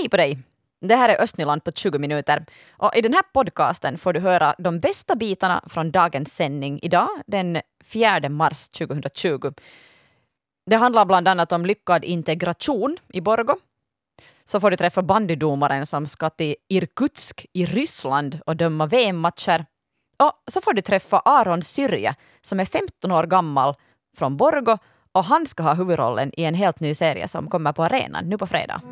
Hej på dig! Det här är Östnyland på 20 minuter. Och I den här podcasten får du höra de bästa bitarna från dagens sändning idag, den 4 mars 2020. Det handlar bland annat om lyckad integration i Borgo. Så får du träffa bandydomaren som ska till Irkutsk i Ryssland och döma VM-matcher. Och så får du träffa Aron Syrje som är 15 år gammal från Borgo och han ska ha huvudrollen i en helt ny serie som kommer på arenan nu på fredag.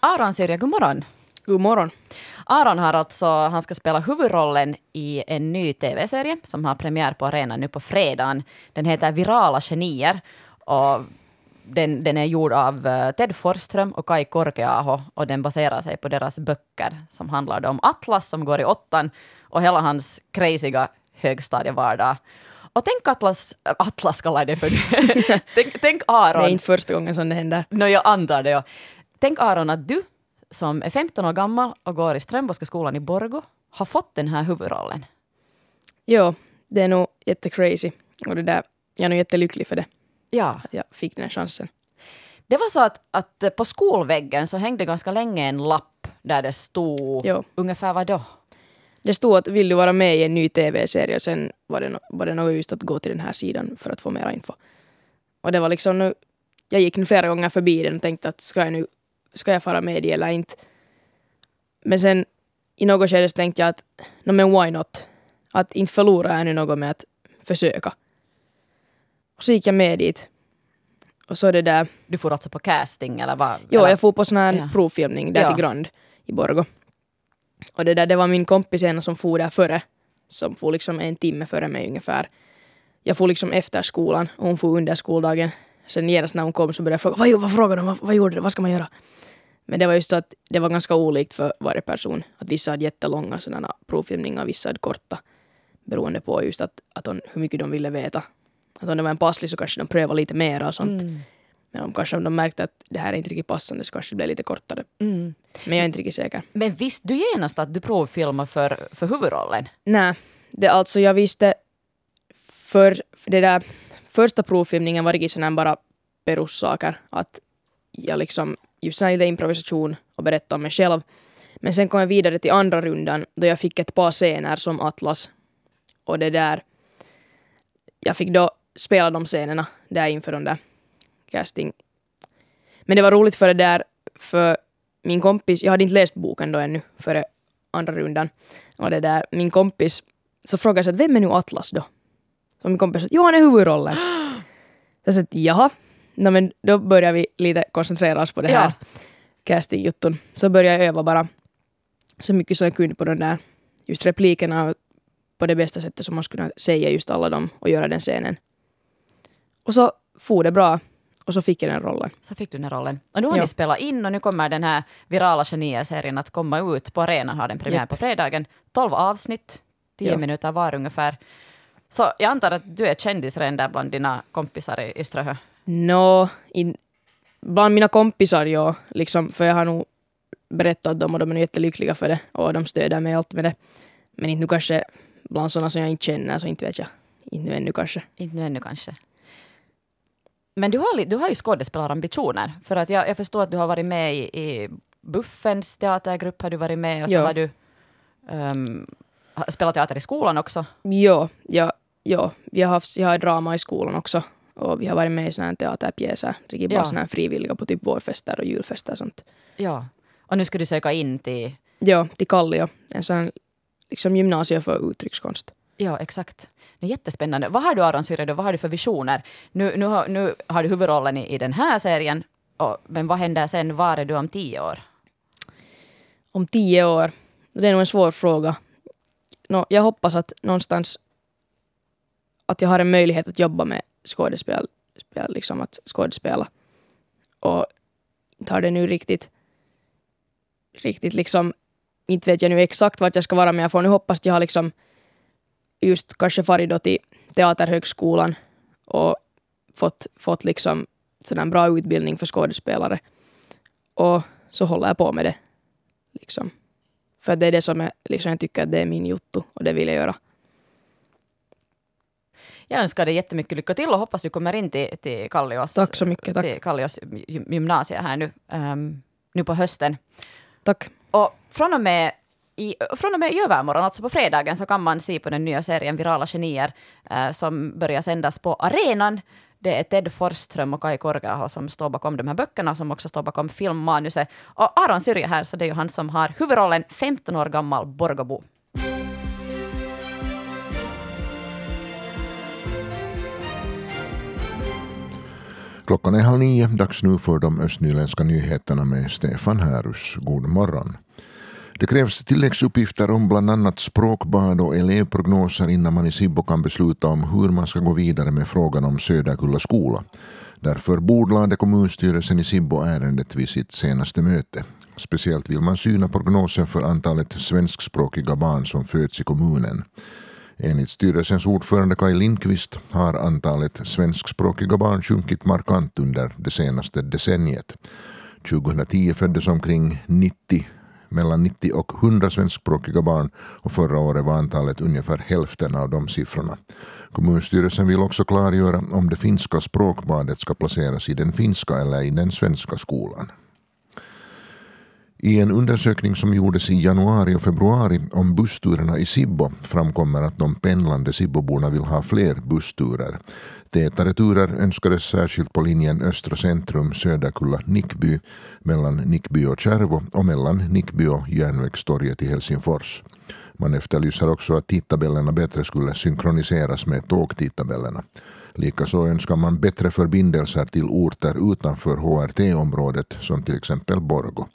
Aron Syrje, god morgon. God morgon. Aron har alltså, han ska spela huvudrollen i en ny tv-serie som har premiär på arenan nu på fredagen. Den heter Virala genier och den, den är gjord av uh, Ted Forsström och Kai Korkeaho och den baserar sig på deras böcker som handlar om Atlas som går i åttan och hela hans crazyga högstadievardag. Och tänk Atlas, äh, Atlas kallar jag det för tänk, tänk Aron. Det är inte första gången som det händer. No, jag antar det. Ja. Tänk Aron att du som är 15 år gammal och går i Strömboska skolan i Borgo har fått den här huvudrollen. Ja, det är nog jättecrazy. Och det där, jag är nog jättelycklig för det. Ja. Att jag fick den här chansen. Det var så att, att på skolväggen så hängde ganska länge en lapp där det stod Jo. ungefär vad då? Det stod att vill du vara med i en ny tv-serie och sen var det, no, var det nog just att gå till den här sidan för att få mera info. Och det var liksom nu, jag gick nu flera gånger förbi den och tänkte att ska jag nu, ska jag fara med i eller inte? Men sen i något skede så tänkte jag att, no men why not? Att inte förlora jag nu något med att försöka. Och så gick jag med dit. Och så det där, Du får alltså på casting eller vad? Jo, eller? jag får på sån här Ja. provfilmning där Ja. till Grand i Borgo. Och det där, det var min kompis ena som for där före. Som for liksom en timme före mig ungefär. Jag får liksom efter skolan och hon får under skoldagen. Sen genast när hon kom så började jag fråga vad, vad frågade de? Vad, vad gjorde du? Vad ska man göra? Men det var just så att det var ganska olikt för varje person. Att vissa hade jättelånga sådana provfilmningar, vissa hade korta. Beroende på just att, att de, hur mycket de ville veta. Att om det var en passlig så kanske de prövade lite mer och sånt. Mm. Men om kanske om de märkte att det här är inte riktigt passande så kanske det blev lite kortare. Mm. Men jag är inte riktigt säker. Men visste du genast att du provfilmade för, för huvudrollen? Nej, det alltså jag visste för, för det där första provfilmningen var riktigt sådana bara perussaker. Att jag liksom just här lite improvisation och berätta om mig själv. Men sen kom jag vidare till andra rundan då jag fick ett par scener som Atlas. Och det där, jag fick då spela de scenerna där inför de där casting. Men det var roligt för det där, för min kompis, jag hade inte läst boken då ännu före andra rundan. Och det där, min kompis, så frågade jag vem är nu Atlas då? Så min kompis sa jo han är huvudrollen. Så jag sa att jaha, no, men då börjar vi lite koncentrera oss på det här Ja. castingjutton. Så började jag öva bara så mycket som jag kunde på den där just replikerna på det bästa sättet som man skulle kunna säga just alla dem och göra den scenen. Och så for det bra och så fick jag den rollen. Så fick du den rollen. Och nu har Ja. ni spelat in och nu kommer den här virala genier-serien att komma ut. På arenan har den premiär Japp. på fredagen. 12 avsnitt, 10 Ja. minuter var ungefär. Så jag antar att du är kändis redan där bland dina kompisar i, Ströhö. Nå, in, bland mina kompisar ja, liksom, för jag har nog berättat dem och de är jättelyckliga för det och de stöder mig allt med det. Men inte nu kanske bland sådana som jag inte känner så inte vet jag. Inte nu ännu kanske. Inte nu ännu kanske. Men du har, du har ju skådespelarambitioner. För att jag, jag förstår att du har varit med i, i Buffens teatergrupp, har du varit med och så har du um, spelat teater i skolan också. Ja, ja, ja. Vi har haft, jag har drama i skolan också och vi har varit med i sådana här teaterpjäser. Riktigt bara Ja. sådana här frivilliga på typ vårfester och julfester och sånt. Ja. Och nu ska du söka in till... Ja, till Kallio. En sån liksom gymnasium för uttryckskonst. Ja, exakt. Det är jättespännande. Vad har du, Aron Syrre, då? vad har du för visioner? Nu, nu, har, nu har du huvudrollen i, i den här serien, och, men vad händer sen? Var är du om tio år? om tio år? Det är nog en svår fråga. Nå, jag hoppas att någonstans att jag har en möjlighet att jobba med skådespel, spel, liksom att skådespela. Och tar det nu riktigt, riktigt liksom, inte vet jag nu exakt vart jag ska vara men jag får nu hoppas att jag har liksom just kanske farit då till Teaterhögskolan och fått, fått liksom sån bra utbildning för skådespelare. Och så håller jag på med det. Liksom. För det är det som jag, liksom, jag tycker att det är min jotto och det vill jag göra jag önskar dig jättemycket lycka till och hoppas du kommer in till, till Kallios, Tack så mycket. Tack. Till Kallios gymnasie här nu, um, nu på hösten. Tack. Och från och med i, från och med i övermorgon, alltså på fredagen, så kan man se på den nya serien Virala genier eh, som börjar sändas på arenan. Det är Ted Forsström och Kai Korgaho som står bakom de här böckerna, som också står bakom filmmanuset. Och Aron Syrje här, så det är ju han som har huvudrollen 15 år gammal Borgabo. Klockan är halv nio, dags nu för de östnyländska nyheterna med Stefan Härus. God morgon. Det krävs tilläggsuppgifter om bland annat språkbad och elevprognoser innan man i Sibbo kan besluta om hur man ska gå vidare med frågan om Söderkulla skola. Därför bordlade kommunstyrelsen i Sibbo ärendet vid sitt senaste möte. Speciellt vill man syna prognosen för antalet svenskspråkiga barn som föds i kommunen. Enligt styrelsens ordförande Kaj Lindqvist har antalet svenskspråkiga barn sjunkit markant under det senaste decenniet. 2010 föddes omkring 90 mellan 90 och 100 svenskspråkiga barn och förra året var antalet ungefär hälften av de siffrorna. Kommunstyrelsen vill också klargöra om det finska språkbadet ska placeras i den finska eller i den svenska skolan. I en undersökning som gjordes i januari och februari om bussturerna i Sibbo framkommer att de pendlande Sibboborna vill ha fler bussturer. Tätare turer önskades särskilt på linjen Östra centrum Söderkulla-Nickby mellan Nickby och Kärvo och mellan Nickby och Järnvägstorget i Helsingfors. Man efterlyser också att tidtabellerna bättre skulle synkroniseras med tågtidtabellerna. Likaså önskar man bättre förbindelser till orter utanför HRT-området som till exempel Borgo.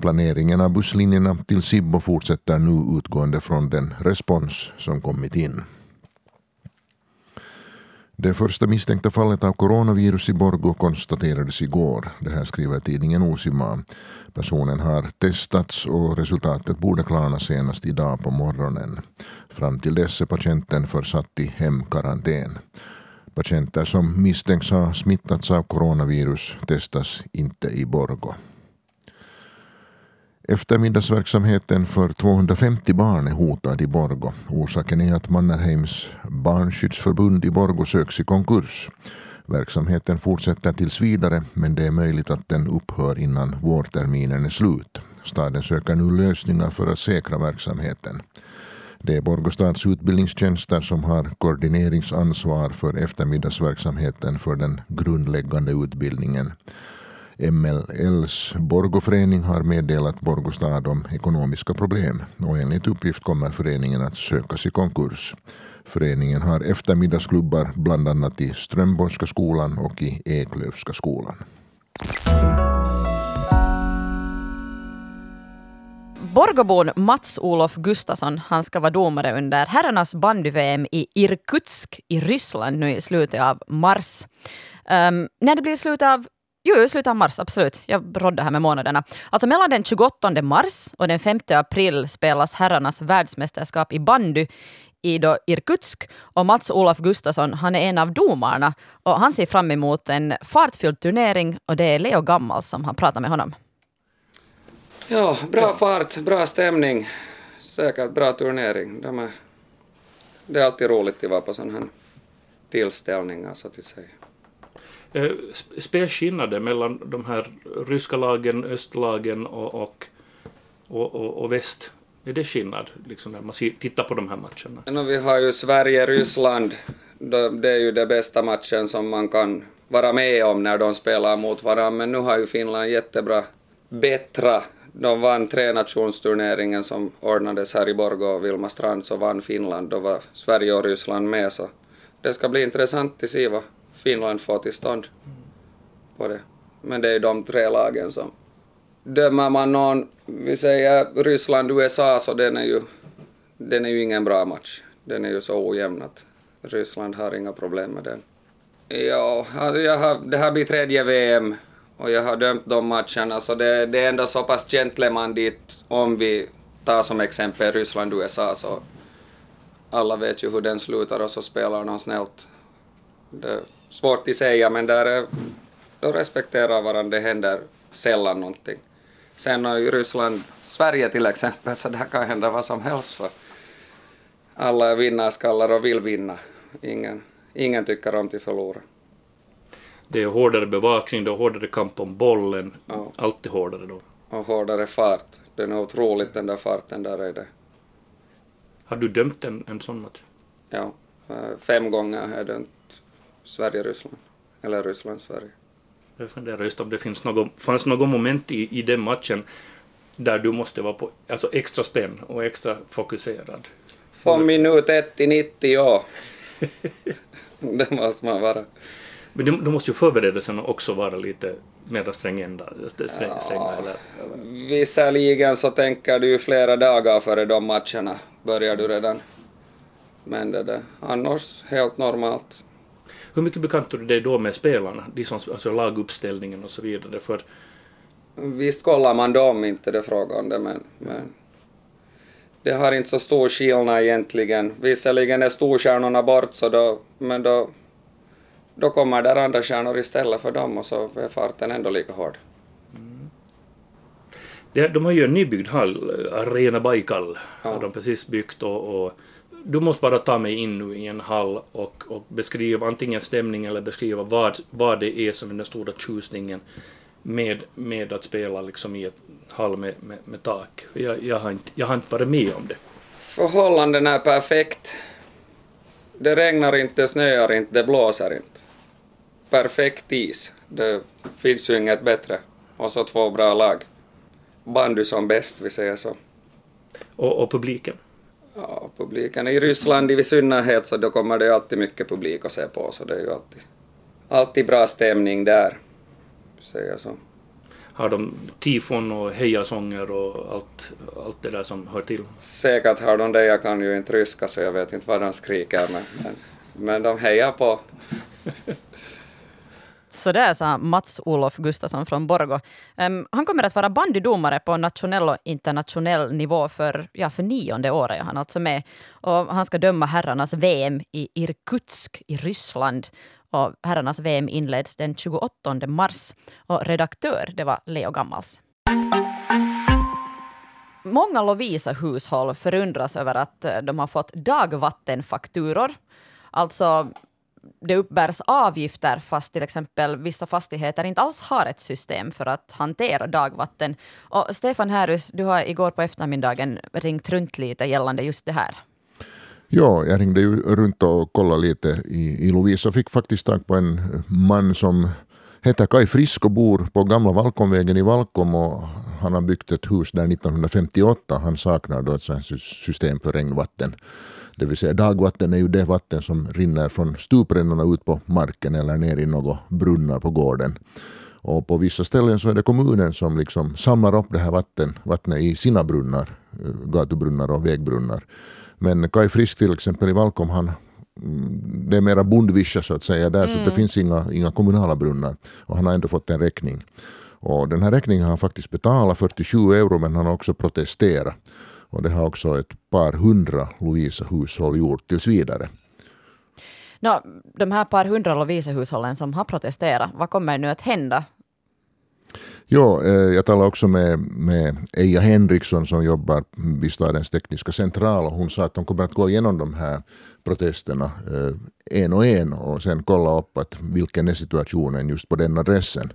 Planeringen av busslinjerna till Sibbo fortsätter nu utgående från den respons som kommit in. Det första misstänkta fallet av coronavirus i Borgo konstaterades igår. Det här skriver tidningen Osima. Personen har testats och resultatet borde klarna senast idag på morgonen. Fram till dess är patienten försatt i hemkarantän. Patienter som misstänks ha smittats av coronavirus testas inte i Borgo. Eftermiddagsverksamheten för 250 barn är hotad i Borgo. Orsaken är att Mannerheims barnskyddsförbund i Borgo söks i konkurs. Verksamheten fortsätter tills vidare men det är möjligt att den upphör innan vårterminen är slut. Staden söker nu lösningar för att säkra verksamheten. Det är Borgå stads utbildningstjänster som har koordineringsansvar för eftermiddagsverksamheten för den grundläggande utbildningen. MLLs Borgoförening har meddelat Borgostad om ekonomiska problem och enligt uppgift kommer föreningen att sökas i konkurs. Föreningen har eftermiddagsklubbar bland annat i Strömborgska skolan och i Eklövska skolan. Borgobon Mats-Olof Gustafsson han ska vara domare under herrarnas bandy-VM i Irkutsk i Ryssland nu i slutet av mars. Um, när det blir slutet av Jo, i slutet av mars, absolut. Jag rådde här med månaderna. Alltså mellan den 28 mars och den 5 april spelas herrarnas världsmästerskap i bandy i då Irkutsk och Mats-Olof Gustafsson, han är en av domarna och han ser fram emot en fartfylld turnering och det är Leo Gammal som har pratat med honom. Ja, bra fart, bra stämning, säkert bra turnering. De är, det är alltid roligt att vara på sådana här tillställningar så att säga. Eh, spelskillnader spelskillnaden mellan de här ryska lagen, östlagen och, och, och, och, och väst, är det skillnad liksom när man tittar på de här matcherna? No, vi har ju Sverige-Ryssland, det är ju den bästa matchen som man kan vara med om när de spelar mot varandra, men nu har ju Finland jättebra bättra. De vann trenationsturneringen som ordnades här i Borgå och Vilma Strand, så vann Finland. Då var Sverige och Ryssland med, så det ska bli intressant att se vad Finland får till stånd på det. Men det är ju de tre lagen som... Dömer man någon, vi säger Ryssland-USA, så den är ju, den är ju ingen bra match. Den är ju så ojämn att Ryssland har inga problem med den. Ja, alltså jag har, det här blir tredje VM och jag har dömt de matcherna, så det, det är ändå så pass gentleman dit om vi tar som exempel Ryssland-USA så alla vet ju hur den slutar och så spelar de snällt. Det, svårt att säga, men där är, de respekterar varandra, det händer sällan någonting. Sen ju Ryssland, Sverige till exempel, så där kan hända vad som helst för alla är vinnarskallar och vill vinna. ingen, ingen tycker om att förlora. Det är hårdare bevakning, det är hårdare kamp om bollen. Ja. Allt är hårdare då. Och hårdare fart. Den är otroligt den där farten där är det. Har du dömt en, en sån match? Ja, eh, fem gånger har jag dömt Sverige-Ryssland. Eller Ryssland-Sverige. Jag funderar just om det finns något, fanns något moment i, i den matchen där du måste vara på alltså extra spänn och extra fokuserad. Från minut 1 till 90 år. det måste man vara. Men då måste ju förberedelserna också vara lite mer strängända, stränga eller... Visserligen så tänker du ju flera dagar före de matcherna börjar du redan. Men det där, annars helt normalt. Hur mycket bekantar du dig då med spelarna? De som, alltså laguppställningen och så vidare. För Visst kollar man dem, inte det frågan det, men, men det har inte så stor skillnad egentligen. Visserligen är storstjärnorna bort, så då, men då, då kommer där andra stjärnor istället för dem och så är farten ändå lika hård. det, de har ju en nybyggd hall, Arena Baikal, har de precis byggt och, och du måste bara ta mig in nu i en hall och, och beskriva antingen stämning eller beskriva vad, vad det är som är den stora tjusningen med, med att spela liksom i ett hall med, med, med tak. Jag, jag, har inte, jag har inte varit med om det. Förhållandena är perfekt. Det regnar inte, det snöar inte, det blåser inte. Perfekt is. Det finns ju inget bättre. Och så två bra lag. Bandy som bäst, vi säger så. Och, och publiken. Ja, publiken i Ryssland i synnerhet så då kommer det alltid mycket publik att se på så det är ju alltid, alltid bra stämning där. Säger så. Har de tifon och hejasånger och allt, allt det där som hör till? Säkert har de det, jag kan ju inte ryska så jag vet inte vad de skriker men, men, men de hejar på. Så där sa Mats-Olof Gustafsson från Borgo. Um, han kommer att vara bandydomare på nationell och internationell nivå för, ja, för nionde året är han alltså med. Och han ska döma herrarnas VM i Irkutsk i Ryssland. Och herrarnas VM inleds den 28 mars. Och redaktör, det var Leo Gammals. Många Lovisa-hushåll förundras över att eh, de har fått dagvattenfakturor. Alltså, det uppbärs avgifter fast till exempel vissa fastigheter inte alls har ett system för att hantera dagvatten. Och Stefan Härus, du har igår på eftermiddagen ringt runt lite gällande just det här. Ja, jag ringde ju runt och kollade lite i, i Lovisa och fick faktiskt tag på en man som heter Kai Frisk och bor på gamla Valkomvägen i Valkom och han har byggt ett hus där 1958. Han saknar då ett system för regnvatten. Det vill säga dagvatten är ju det vatten som rinner från stuprännorna ut på marken eller ner i några brunnar på gården. Och på vissa ställen så är det kommunen som liksom samlar upp det här vatten, vattnet i sina brunnar, eh, gatubrunnar och vägbrunnar. Men Kai Frisk till exempel i Valkom, han, det är mera bondvischa så att säga där, så det finns inga, inga kommunala brunnar. Och han har ändå fått en räkning. Och den här räkningen har han faktiskt betalat, 47 euro, men han har också protesterat. Och det har också ett par hundra Lovisa-hushåll gjort tills vidare. Nå, de här par hundra Lovisa-hushållen som har protesterat, vad kommer nu att hända? Eh, ja, jag talade också med, med Eija Henriksson som jobbar vid stadens tekniska central och hon sa att de kommer att gå igenom de här protesterna eh, en och en och sen kolla upp att vilken är situationen just på den adressen.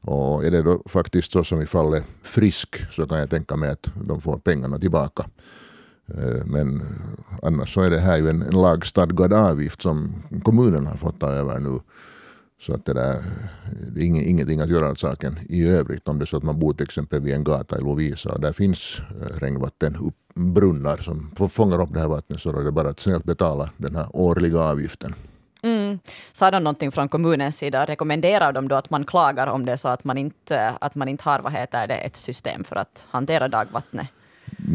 Och är det då faktiskt så som i fallet Frisk så kan jag tänka mig att de får pengarna tillbaka. Eh, men annars så är det här ju en, en lagstadgad avgift som kommunen har fått ta över nu. Så att det där, det är ing- ingenting att göra åt saken i övrigt. Om det är så att man bor till exempel vid en gata i Lovisa och där finns eh, regnvatten upp, brunnar som fångar upp det här vattnet så är det bara att snällt betala den här årliga avgiften. Mm. Sa de någonting från kommunens sida? Rekommenderar de då att man klagar om det är så att man inte, att man inte har vad heter det, ett system för att hantera dagvattnet?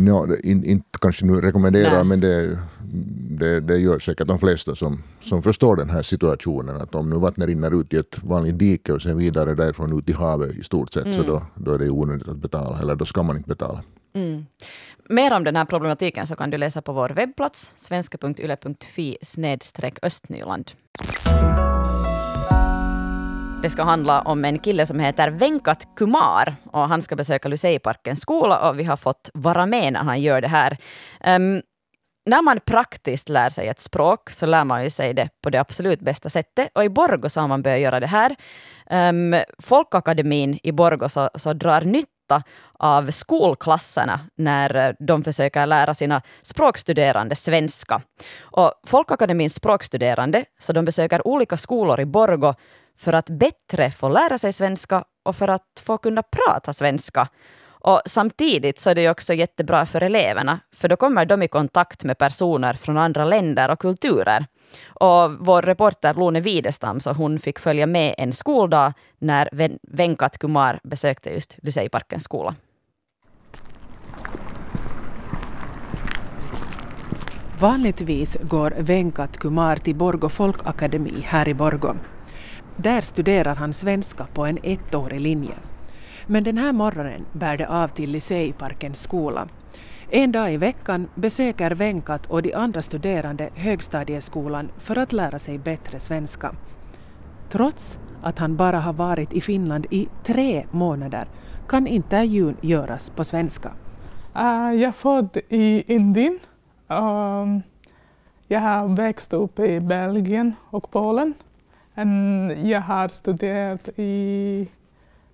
Ja, det, in, inte kanske nu rekommenderar Nej. men det, det, det gör säkert de flesta som, som förstår den här situationen. Att om nu vattnet rinner ut i ett vanligt dike och sen vidare därifrån ut i havet i stort sett så då, då är det onödigt att betala eller då ska man inte betala. Mm. Mer om den här problematiken så kan du läsa på vår webbplats svenska.yle.fi östnyland. Det ska handla om en kille som heter Venkat Kumar och han ska besöka Luseiparkens skola och vi har fått vara med när han gör det här. Ehm, när man praktiskt lär sig ett språk så lär man ju sig det på det absolut bästa sättet. Och i Borgå så har man börjat göra det här. Um, Folkakademin i Borgå så, så drar nytta av skolklasserna när eh, de försöker lära sina språkstuderande svenska. Och Folkakademins språkstuderande så de besöker olika skolor i Borgå för att bättre få lära sig svenska och för att få kunna prata svenska. Och samtidigt så är det också jättebra för eleverna, för då kommer de i kontakt med personer från andra länder och kulturer. Och vår reporter Lone Widestam, så hon fick följa med en skoldag när Venkat Kumar besökte just Lyseiparkens skola. Vanligtvis går Venkat Kumar till Borgo folkakademi här i Borgo. Där studerar han svenska på en ettårig linje. Men den här morgonen bär det av till Lyseiparkens skola. En dag i veckan besöker Venkat och de andra studerande högstadieskolan för att lära sig bättre svenska. Trots att han bara har varit i Finland i tre månader kan intervjun göras på svenska. Uh, jag är född i Indien. Uh, jag har växt upp i Belgien och Polen. Jag har studerat i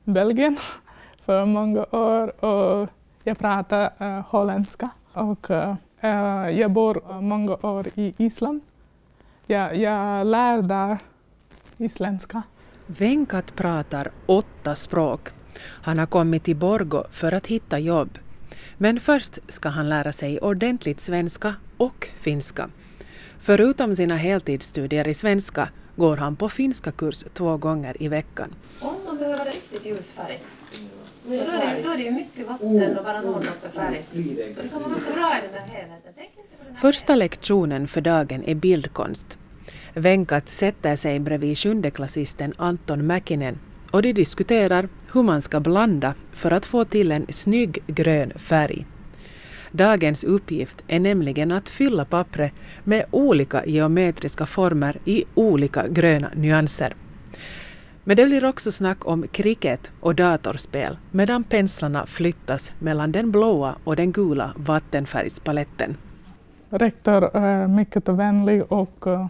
Belgien för många år och jag pratar uh, holländska. Och, uh, jag bor många år i Island. Jag, jag lär där isländska. Venkat pratar åtta språk. Han har kommit till Borgo för att hitta jobb. Men först ska han lära sig ordentligt svenska och finska. Förutom sina heltidsstudier i svenska går han på finska kurs två gånger i veckan. Om man behöver riktigt ljus färg så då är, det, då är det ju mycket vatten och bara någon droppe färg. Det vara ganska bra i den där helheten. Första lektionen för dagen är bildkonst. Venkat sätter sig bredvid sjundeklassisten Anton Mäkinen och de diskuterar hur man ska blanda för att få till en snygg grön färg. Dagens uppgift är nämligen att fylla pappret med olika geometriska former i olika gröna nyanser. Men det blir också snack om cricket och datorspel medan penslarna flyttas mellan den blåa och den gula vattenfärgspaletten. Rektor är mycket vänlig och eh,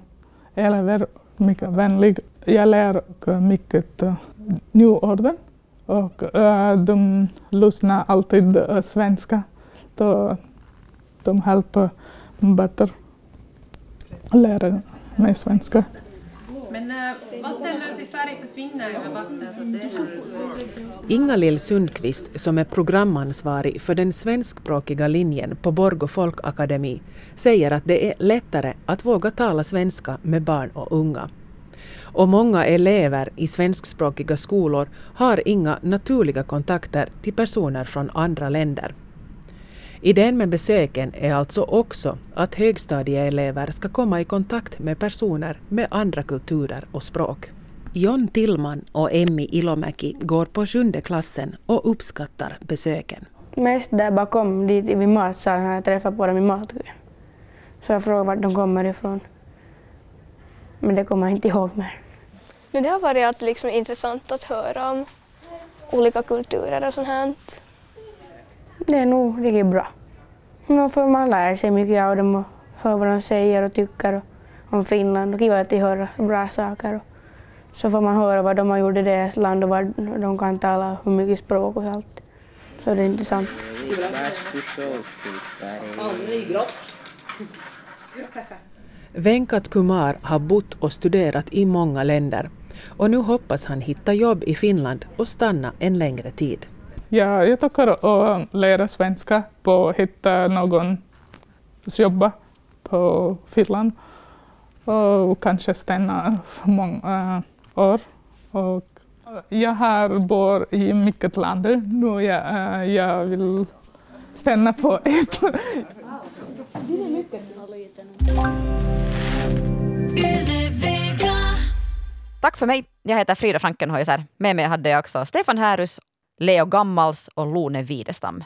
elever mycket vänlig. Jag lär mycket eh, nyorden och de lyssnar alltid svenska. Då de hjälper bättre att lära mig svenska. Men äh, vattenlös i färg försvinner över vatten. Så det Inga-Lill Sundqvist, som är programansvarig för den svenskspråkiga linjen på Borgå folkakademi, säger att det är lättare att våga tala svenska med barn och unga. Och många elever i svenskspråkiga skolor har inga naturliga kontakter till personer från andra länder. Idén med besöken är alltså också att högstadieelever ska komma i kontakt med personer med andra kulturer och språk. John Tillman och Emmi Ilomäki går på sjunde klassen och uppskattar besöken. Mest där bakom dit vid matsalen har jag träffat på dem i matkön. Så jag frågar vart de kommer ifrån. Men det kommer jag inte ihåg mer. Det har varit liksom intressant att höra om olika kulturer och sånt här. Det är nog riktigt bra. Då får man lär sig mycket av dem och hör vad de säger och tycker om Finland. Och kul att de hör bra saker. Och så får man höra vad de har gjort i deras land och vad de kan tala, hur mycket språk och allt. Så det är intressant. Venkat Kumar har bott och studerat i många länder och nu hoppas han hitta jobb i Finland och stanna en längre tid. Ja, jag tycker om att lära svenska på att hitta någon jobba på Finland och kanske stanna många eh, år. Och jag har bor i mycket länder nu. Jag, eh, jag vill stanna på ett. Tack för mig. Jag heter Frida Frankenhäuser. Med mig hade jag också Stefan Härus Leo Gammals och Lone Widestam.